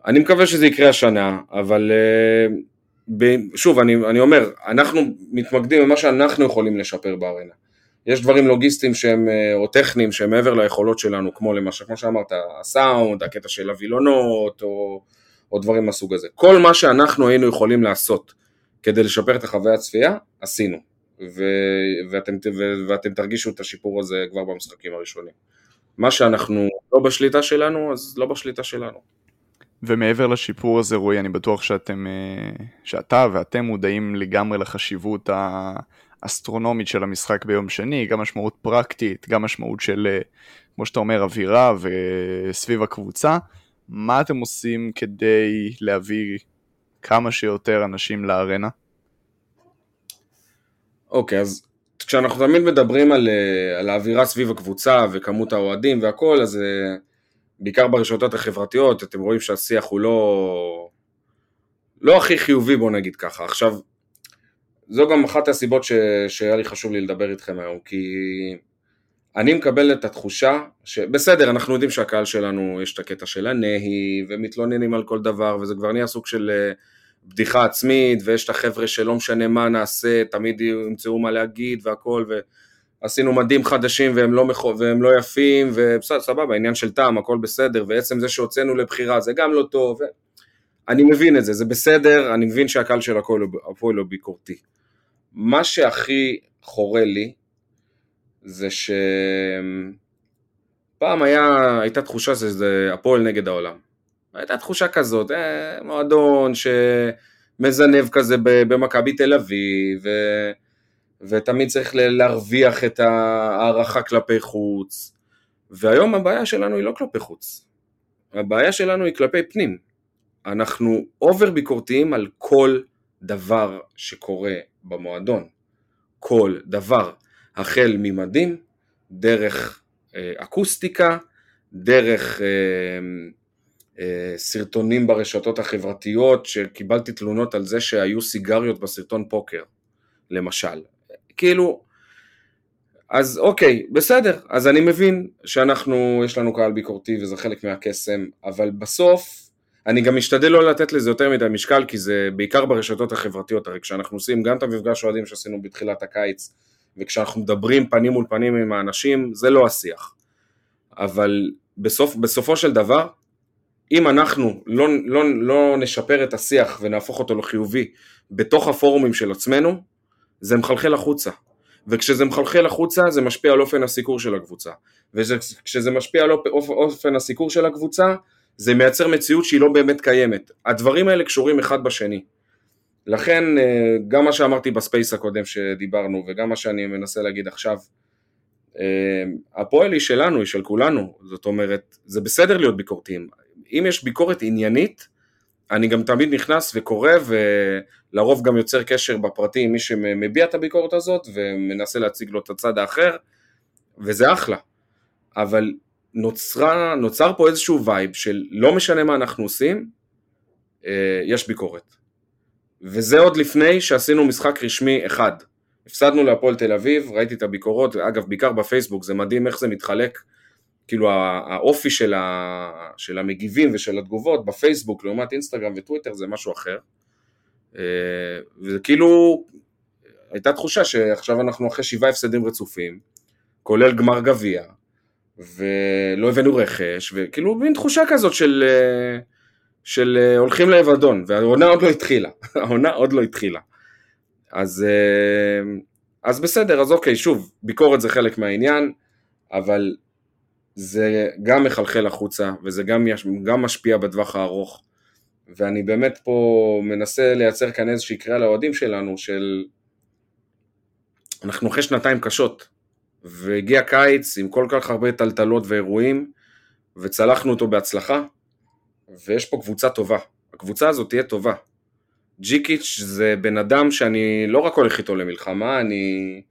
אני מקווה שזה יקרה השנה, אבל אה, שוב, אני, אני אומר, אנחנו מתמקדים במה שאנחנו יכולים לשפר בארנה. יש דברים לוגיסטיים שהם, אה, או טכניים שהם מעבר ליכולות שלנו, כמו למשל, כמו שאמרת, הסאונד, הקטע של הווילונות, או, או דברים מהסוג הזה. כל מה שאנחנו היינו יכולים לעשות כדי לשפר את החוויה הצפייה, עשינו. ו, ואתם, ו, ואתם תרגישו את השיפור הזה כבר במשחקים הראשונים. מה שאנחנו לא בשליטה שלנו, אז לא בשליטה שלנו. ומעבר לשיפור הזה, רועי, אני בטוח שאתם, אה, שאתה ואתם מודעים לגמרי לחשיבות האסטרונומית של המשחק ביום שני, גם משמעות פרקטית, גם משמעות של, אה, כמו שאתה אומר, אווירה וסביב הקבוצה. מה אתם עושים כדי להביא כמה שיותר אנשים לארנה? אוקיי, okay, אז כשאנחנו תמיד מדברים על, אה, על האווירה סביב הקבוצה וכמות האוהדים והכל, אז בעיקר ברשתות החברתיות, אתם רואים שהשיח הוא לא, לא הכי חיובי בוא נגיד ככה. עכשיו, זו גם אחת הסיבות ש... שהיה לי חשוב לי לדבר איתכם היום, כי אני מקבל את התחושה שבסדר, אנחנו יודעים שהקהל שלנו, יש את הקטע של הנהי, ומתלוננים על כל דבר, וזה כבר נהיה סוג של אה, בדיחה עצמית, ויש את החבר'ה שלא משנה מה נעשה, תמיד ימצאו מה להגיד והכל, ו... עשינו מדים חדשים והם לא, מחו, והם לא יפים, ובסדר, סבבה, עניין של טעם, הכל בסדר, ועצם זה שהוצאנו לבחירה זה גם לא טוב, ו... אני מבין את זה, זה בסדר, אני מבין שהקהל של הפועל לא ביקורתי. מה שהכי חורה לי, זה שפעם היה, הייתה תחושה שזה הפועל נגד העולם. הייתה תחושה כזאת, אה, מועדון שמזנב כזה במכבי תל אביב, ו... ותמיד צריך להרוויח את ההערכה כלפי חוץ, והיום הבעיה שלנו היא לא כלפי חוץ, הבעיה שלנו היא כלפי פנים. אנחנו אובר ביקורתיים על כל דבר שקורה במועדון, כל דבר, החל ממדים, דרך אה, אקוסטיקה, דרך אה, אה, סרטונים ברשתות החברתיות, שקיבלתי תלונות על זה שהיו סיגריות בסרטון פוקר, למשל. כאילו, אז אוקיי, בסדר, אז אני מבין שאנחנו, יש לנו קהל ביקורתי וזה חלק מהקסם, אבל בסוף, אני גם משתדל לא לתת לזה יותר מדי משקל, כי זה בעיקר ברשתות החברתיות, הרי כשאנחנו עושים גם את המפגש אוהדים שעשינו בתחילת הקיץ, וכשאנחנו מדברים פנים מול פנים עם האנשים, זה לא השיח. אבל בסוף, בסופו של דבר, אם אנחנו לא, לא, לא נשפר את השיח ונהפוך אותו לחיובי בתוך הפורומים של עצמנו, זה מחלחל החוצה. וכשזה מחלחל החוצה זה משפיע על אופן הסיקור של הקבוצה. וכשזה משפיע על אופן הסיקור של הקבוצה זה מייצר מציאות שהיא לא באמת קיימת. הדברים האלה קשורים אחד בשני. לכן אה, גם מה שאמרתי ב space הקודם שדיברנו וגם מה שאני מנסה להגיד עכשיו, אה, הפועל היא שלנו, היא של כולנו, זאת אומרת, זה בסדר להיות ביקורתיים. אם יש ביקורת עניינית, אני גם תמיד נכנס וקורא ולרוב גם יוצר קשר בפרטי עם מי שמביע את הביקורת הזאת ומנסה להציג לו את הצד האחר וזה אחלה. אבל נוצרה, נוצר פה איזשהו vibe של לא משנה מה אנחנו עושים, אה, יש ביקורת. וזה עוד לפני שעשינו משחק רשמי אחד. הפסדנו להפועל תל אביב, ראיתי את הביקורות, אגב בעיקר בפייסבוק, זה מדהים איך זה מתחלק כאילו האופי של, ה, של המגיבים ושל התגובות בפייסבוק לעומת אינסטגרם וטוויטר זה משהו אחר. אה, וזה כאילו, הייתה תחושה שעכשיו אנחנו אחרי שבעה הפסדים רצופים, כולל גמר גביע, ולא הבאנו רכש, וכאילו מין תחושה כזאת של, אה, של אה, הולכים לאבדון, והעונה עוד לא התחילה, העונה עוד לא התחילה. אז, אה, אז בסדר, אז אוקיי, שוב, ביקורת זה חלק מהעניין, אבל זה גם מחלחל החוצה, וזה גם, גם משפיע בטווח הארוך. ואני באמת פה מנסה לייצר כאן איזושהי קריאה לאוהדים שלנו, של אנחנו אחרי שנתיים קשות, והגיע קיץ עם כל כך הרבה טלטלות ואירועים, וצלחנו אותו בהצלחה, ויש פה קבוצה טובה. הקבוצה הזאת תהיה טובה. ג'יקיץ' זה בן אדם שאני לא רק הולך איתו למלחמה, אני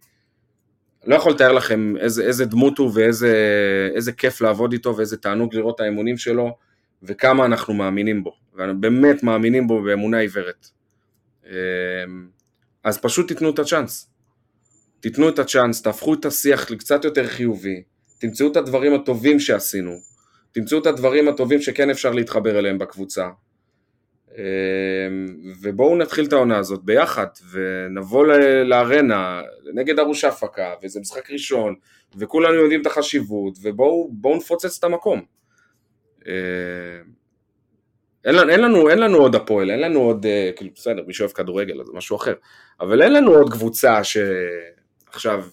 לא יכול לתאר לכם איזה, איזה דמות הוא ואיזה כיף לעבוד איתו ואיזה תענוג לראות את האמונים שלו וכמה אנחנו מאמינים בו, ואנחנו באמת מאמינים בו באמונה עיוורת. אמ, אז פשוט תיתנו את הצ'אנס. תיתנו את הצ'אנס, תהפכו את השיח לקצת יותר חיובי, תמצאו את הדברים הטובים שעשינו, תמצאו את הדברים הטובים שכן אפשר להתחבר אליהם בקבוצה. אמ, ובואו נתחיל את העונה הזאת ביחד, ונבוא לארנה נגד ארוש הפקה, וזה משחק ראשון, וכולנו יודעים את החשיבות, ובואו נפוצץ את המקום. אמ, אין, אין, לנו, אין לנו עוד הפועל, אין לנו עוד, אה, כאילו בסדר, מי שאוהב כדורגל אז זה משהו אחר, אבל אין לנו עוד קבוצה ש... עכשיו,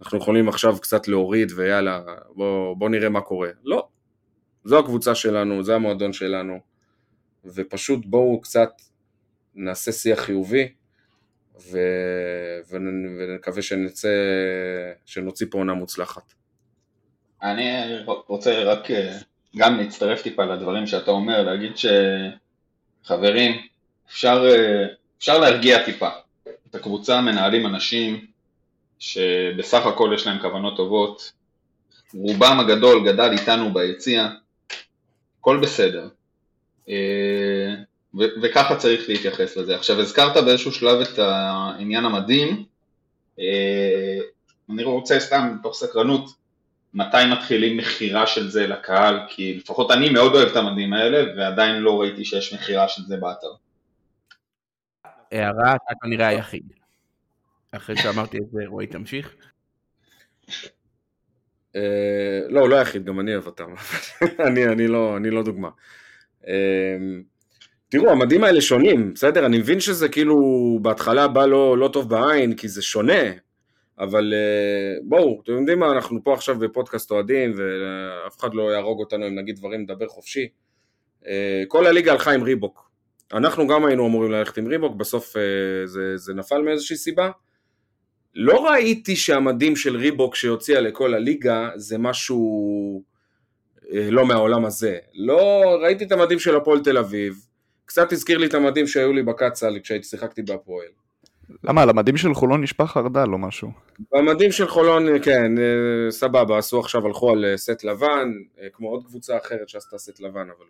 אנחנו יכולים עכשיו קצת להוריד ויאללה, בוא, בוא נראה מה קורה. לא, זו הקבוצה שלנו, זה המועדון שלנו, ופשוט בואו קצת נעשה שיח חיובי, ו... ונקווה שנצא, שנוציא פה עונה מוצלחת. אני רוצה רק אה, גם להצטרף טיפה לדברים שאתה אומר, להגיד שחברים, אפשר, אה, אפשר להרגיע טיפה. את הקבוצה מנהלים אנשים שבסך הכל יש להם כוונות טובות, רובם הגדול גדל איתנו ביציע, הכל בסדר, אה, ו- וככה צריך להתייחס לזה. עכשיו הזכרת באיזשהו שלב את העניין המדהים, אה, אני רוצה סתם מתוך סקרנות, מתי מתחילים מכירה של זה לקהל, כי לפחות אני מאוד אוהב את המדים האלה, ועדיין לא ראיתי שיש מכירה של זה באתר. הערה, אתה כנראה היחיד. אחרי שאמרתי את זה, רועי תמשיך. אה, לא, לא היחיד, גם אני אוהב. אני לא, לא דוגמה. אה, תראו, המדים האלה שונים, בסדר? אני מבין שזה כאילו בהתחלה בא לא, לא טוב בעין, כי זה שונה, אבל אה, בואו, אתם יודעים מה, אנחנו פה עכשיו בפודקאסט אוהדים, ואף אחד לא יהרוג אותנו אם נגיד דברים, נדבר חופשי. כל הליגה הלכה עם ריבוק. אנחנו גם היינו אמורים ללכת עם ריבוק, בסוף זה, זה נפל מאיזושהי סיבה. לא ראיתי שהמדים של ריבוק שהוציאה לכל הליגה זה משהו אה, לא מהעולם הזה. לא, ראיתי את המדים של הפועל תל אביב, קצת הזכיר לי את המדים שהיו לי בקצ"ל כשהייתי שיחקתי בהפועל. למה, על המדים של חולון נשפך חרדל או משהו? במדים של חולון, כן, אה, סבבה, עשו עכשיו, הלכו על אה, סט לבן, כמו עוד קבוצה אחרת שעשתה סט לבן, אבל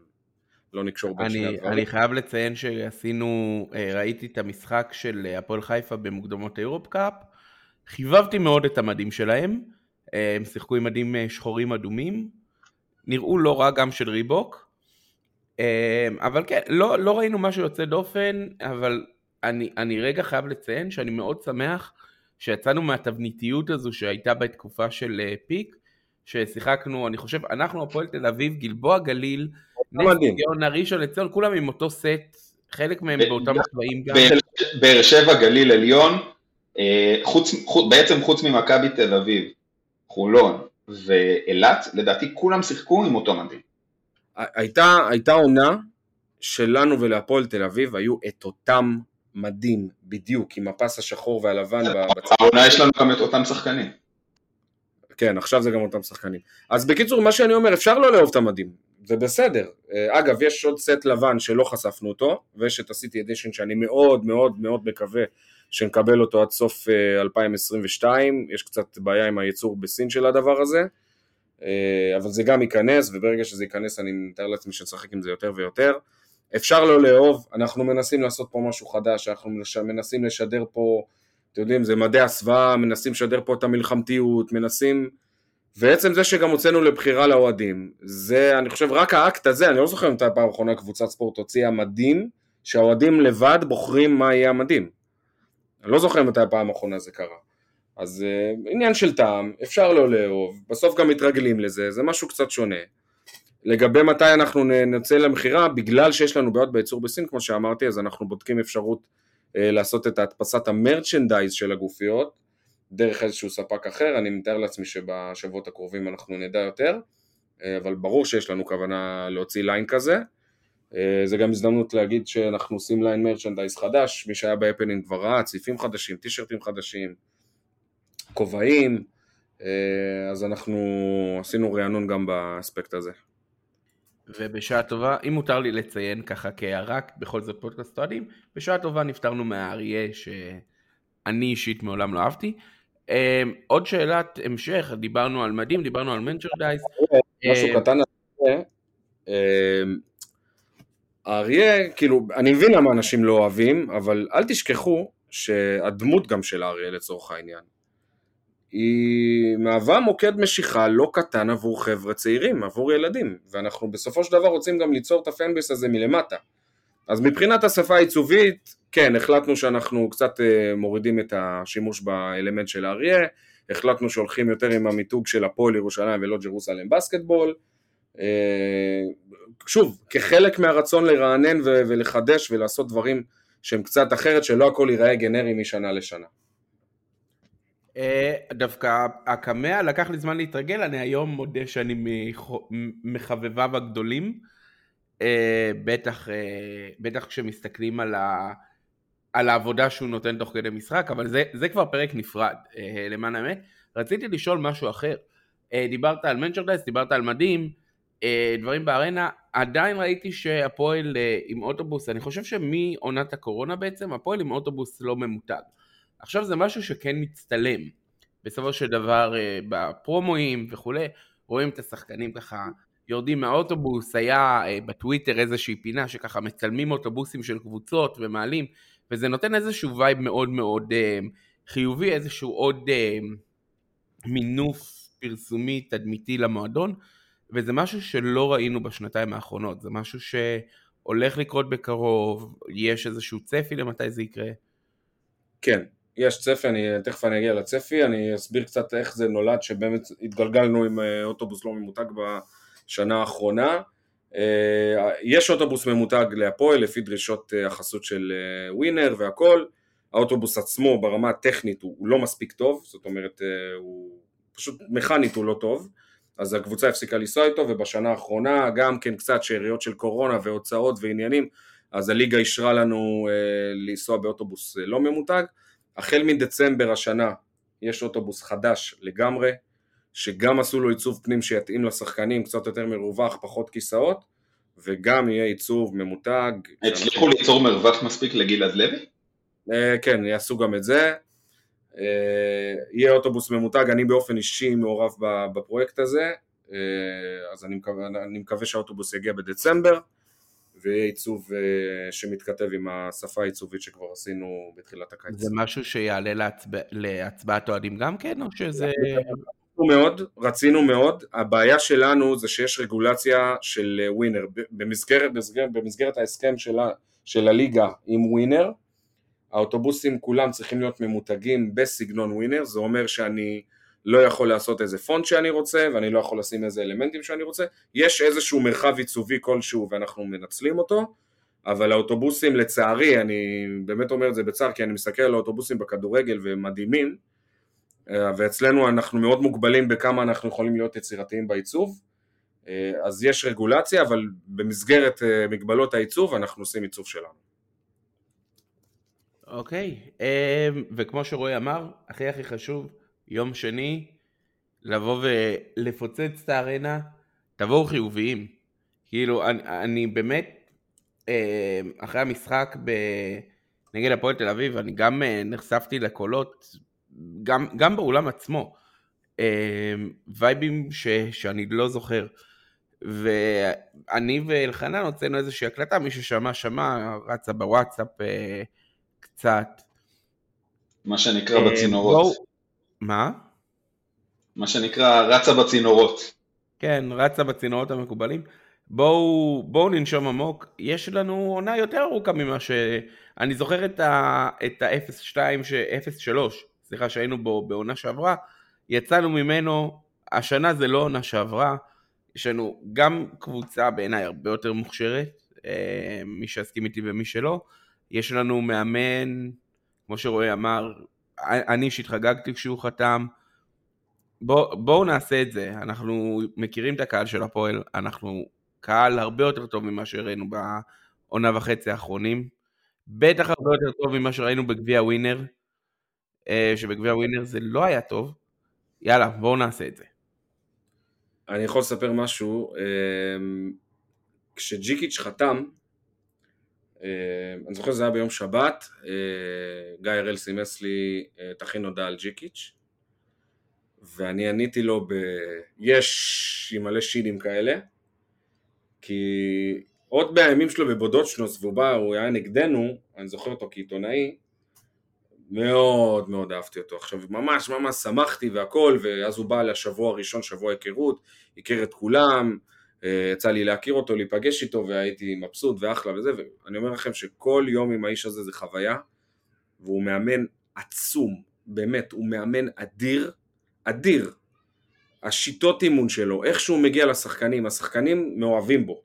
לא נקשור בין שני הדברים. אני חייב לציין שעשינו, ראיתי את המשחק של הפועל חיפה במוקדמות אירופ קאפ, חיבבתי מאוד את המדים שלהם, אה, הם שיחקו עם מדים אה, שחורים אדומים, נראו לא רע גם של ריבוק, אה, אבל כן, לא, לא ראינו משהו יוצא דופן, אבל אני, אני רגע חייב לציין שאני מאוד שמח שיצאנו מהתבניתיות הזו שהייתה בתקופה של פיק, ששיחקנו, אני חושב, אנחנו הפועל תל אביב, גלבוע גליל, נס ציונה, ראשון לציון, כולם עם אותו סט, חלק מהם באותם צבעים גם. באר שבע, גליל עליון, חוץ, חוץ, בעצם חוץ ממכבי תל אביב, חולון ואילת, לדעתי כולם שיחקו עם אותו מדהים. הייתה, הייתה עונה שלנו ולהפועל תל אביב היו את אותם מדים בדיוק, עם הפס השחור והלבן בצד. העונה יש לנו גם את אותם שחקנים. כן, עכשיו זה גם אותם שחקנים. אז בקיצור, מה שאני אומר, אפשר לא לאהוב את המדים, זה בסדר. אה, אגב, יש עוד סט לבן שלא חשפנו אותו, ויש את הסיטי אדישן שאני מאוד מאוד מאוד מקווה שנקבל אותו עד סוף 2022, אה, יש קצת בעיה עם הייצור בסין של הדבר הזה, אה, אבל זה גם ייכנס, וברגע שזה ייכנס אני מתאר לעצמי שנשחק עם זה יותר ויותר. אפשר לא לאהוב, אנחנו מנסים לעשות פה משהו חדש, אנחנו מנסים לשדר פה, אתם יודעים, זה מדעי הסוואה, מנסים לשדר פה את המלחמתיות, מנסים... ועצם זה שגם הוצאנו לבחירה לאוהדים, זה, אני חושב, רק האקט הזה, אני לא זוכר מתי הפעם האחרונה קבוצת ספורט הוציאה מדים, שהאוהדים לבד בוחרים מה יהיה המדים. אני לא זוכר מתי הפעם האחרונה זה קרה. אז uh, עניין של טעם, אפשר לא לאהוב, בסוף גם מתרגלים לזה, זה משהו קצת שונה. לגבי מתי אנחנו נצא למכירה, בגלל שיש לנו בעיות בייצור בסין, כמו שאמרתי, אז אנחנו בודקים אפשרות uh, לעשות את הדפסת המרצ'נדייז של הגופיות, דרך איזשהו ספק אחר, אני מתאר לעצמי שבשבועות הקרובים אנחנו נדע יותר, אה, אבל ברור שיש לנו כוונה להוציא line כזה. אה, זה גם הזדמנות להגיד שאנחנו עושים line merchandise חדש, מי שהיה בהפנינג כבר ראה, ציפים חדשים, טישרטים חדשים, כובעים, אה, אז אנחנו עשינו רענון גם באספקט הזה. ובשעה טובה, אם מותר לי לציין ככה כהערה, בכל זאת פודקאסט אוהדים, בשעה טובה נפטרנו מהאריה שאני אישית מעולם לא אהבתי. אה, עוד שאלת המשך, דיברנו על מדים, דיברנו על מנצ'רדייז. משהו קטן על זה, האריה, כאילו, אני מבין למה אנשים לא אוהבים, אבל אל תשכחו שהדמות גם של האריה לצורך העניין, היא מהווה מוקד משיכה לא קטן עבור חבר'ה צעירים, עבור ילדים, ואנחנו בסופו של דבר רוצים גם ליצור את הפנביס הזה מלמטה. אז מבחינת השפה העיצובית, כן, החלטנו שאנחנו קצת אה, מורידים את השימוש באלמנט של האריה, החלטנו שהולכים יותר עם המיתוג של הפועל ירושלים ולא ג'רוסלם בסקטבול, שוב, כחלק מהרצון לרענן ולחדש ולעשות דברים שהם קצת אחרת, שלא הכל ייראה גנרי משנה לשנה. אה, דווקא הקמע לקח לי זמן להתרגל, אני היום מודה שאני מחבביו הגדולים, אה, בטח, בטח כשמסתכלים על, ה, על העבודה שהוא נותן תוך כדי משחק, אבל זה, זה כבר פרק נפרד, למען האמת. רציתי לשאול משהו אחר. דיברת על מנצ'רדייס, דיברת על מדים, אה, דברים בארנה, עדיין ראיתי שהפועל אה, עם אוטובוס, אני חושב שמעונת הקורונה בעצם, הפועל עם אוטובוס לא ממותג. עכשיו זה משהו שכן מצטלם. בסופו של דבר אה, בפרומואים וכולי, רואים את השחקנים ככה יורדים מהאוטובוס, היה בטוויטר איזושהי פינה שככה מצלמים אוטובוסים של קבוצות ומעלים, וזה נותן איזשהו vibe מאוד מאוד חיובי, איזשהו עוד מינוף פרסומי תדמיתי למועדון. וזה משהו שלא ראינו בשנתיים האחרונות, זה משהו שהולך לקרות בקרוב, יש איזשהו צפי למתי זה יקרה? כן, יש צפי, אני, תכף אני אגיע לצפי, אני אסביר קצת איך זה נולד, שבאמת התגלגלנו עם אה, אוטובוס לא ממותג בשנה האחרונה. אה, יש אוטובוס ממותג להפועל לפי דרישות אה, החסות של ווינר והכל, האוטובוס עצמו ברמה הטכנית הוא, לא מספיק טוב, זאת אומרת הוא פשוט מכנית הוא לא טוב. אז הקבוצה הפסיקה לנסוע איתו, ובשנה האחרונה גם כן קצת שאריות של קורונה והוצאות ועניינים, אז הליגה אישרה לנו אה, לנסוע באוטובוס אה, לא ממותג. החל מדצמבר השנה יש אוטובוס חדש לגמרי, שגם עשו לו עיצוב פנים שיתאים לשחקנים, קצת יותר מרווח, פחות כיסאות, וגם יהיה עיצוב ממותג. הצליחו ליצור מרווח מספיק לגלעד לוי? אה, כן, יעשו גם את זה. אה, יהיה אוטובוס ממותג, אני באופן אישי מעורב בפרויקט הזה, אה, אז אני מקווה, אני מקווה שהאוטובוס יגיע בדצמבר, ויהיה עיצוב אה, שמתכתב עם השפה העיצובית שכבר עשינו בתחילת הקיץ. זה משהו שיעלה להצבע, להצבעת אוהדים גם כן, או שזה... רצינו מאוד, רצינו מאוד, הבעיה שלנו זה שיש רגולציה של ווינר, במסגרת, במסגרת, במסגרת ההסכם של, של הליגה עם ווינר, האוטובוסים כולם צריכים להיות ממותגים בסגנון ווינר, זה אומר שאני לא יכול לעשות איזה פונט שאני רוצה ואני לא יכול לשים איזה אלמנטים שאני רוצה, יש איזשהו מרחב עיצובי כלשהו ואנחנו מנצלים אותו, אבל האוטובוסים לצערי, אני באמת אומר את זה בצער כי אני מסתכל על האוטובוסים בכדורגל והם מדהימים, אה, ואצלנו אנחנו מאוד מוגבלים בכמה אנחנו יכולים להיות יצירתיים בעיצוב, אה, אז יש רגולציה, אבל במסגרת אה, מגבלות העיצוב אנחנו עושים עיצוב שלנו. אוקיי, אמ, וכמו שרועי אמר, הכי הכי חשוב, יום שני, לבוא ולפוצץ את הארנה, תבואו חיוביים. כאילו, אני, אני באמת, אמ, אחרי המשחק ב... נגד הפועל תל אביב, אני גם אה, נחשפתי לקולות, גם, גם באולם עצמו, אמ, וייבים ש, שאני לא זוכר. ואני ואלחנן הוצאנו איזושהי הקלטה, מי ששמע שמע, רצה בוואטסאפ אה, קצת. מה שנקרא אה, בצינורות. בוא... מה? מה שנקרא רצה בצינורות. כן, רצה בצינורות המקובלים. בואו, בואו ננשום עמוק, יש לנו עונה יותר ארוכה ממה ש... אני זוכר את ה-0.2, ה- 0.3, סליחה, שהיינו בו בעונה שעברה, יצאנו ממנו, השנה זה לא עונה שעברה, יש לנו גם קבוצה בעיניי הרבה יותר מוכשרת, אה, מי שיסכים איתי ומי שלא, יש לנו מאמן, כמו שרועי אמר, אני אישית חגגתי כשהוא חתם, בוא, בואו נעשה את זה, אנחנו מכירים את הקהל של הפועל, אנחנו קהל הרבה יותר טוב ממה שראינו בעונה וחצי האחרונים, בטח הרבה יותר טוב ממה שראינו בגביע ווינר, אה, שבגביע ווינר זה לא היה טוב, יאללה, בואו נעשה את זה. אני יכול לספר משהו, אה, כשג'יקיץ' חתם, אני זוכר שזה היה ביום שבת, גיא הראל סימס לי, תכין הודעה על ג'יקיץ', ואני עניתי לו ב"יש" עם מלא שינים כאלה, כי עוד מהימים שלו בבודוצ'נוס והוא בא, הוא היה נגדנו, אני זוכר אותו כעיתונאי, מאוד מאוד אהבתי אותו. עכשיו ממש ממש שמחתי והכל, ואז הוא בא לשבוע הראשון, שבוע היכרות, הכיר את כולם, אה, יצא לי להכיר אותו, להיפגש איתו, והייתי מבסוט ואחלה וזה, ואני אומר לכם שכל יום עם האיש הזה זה חוויה, והוא מאמן עצום, באמת, הוא מאמן אדיר, אדיר. השיטות אימון שלו, איך שהוא מגיע לשחקנים, השחקנים מאוהבים בו,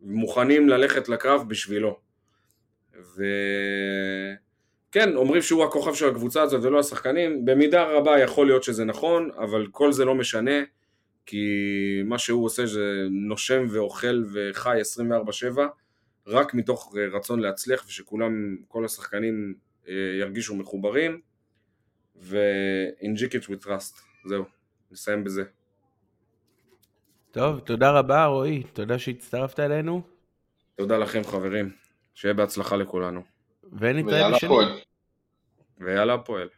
מוכנים ללכת לקרב בשבילו. וכן, אומרים שהוא הכוכב של הקבוצה הזאת ולא השחקנים, במידה רבה יכול להיות שזה נכון, אבל כל זה לא משנה, כי מה שהוא עושה זה נושם ואוכל וחי 24/7, רק מתוך רצון להצליח ושכולם, כל השחקנים אה, ירגישו מחוברים, ו-in Jikic we trust, זהו, נסיים בזה. טוב, תודה רבה רועי, תודה שהצטרפת אלינו. תודה לכם חברים, שיהיה בהצלחה לכולנו. ונתראה בשני. ויאללה הפועל.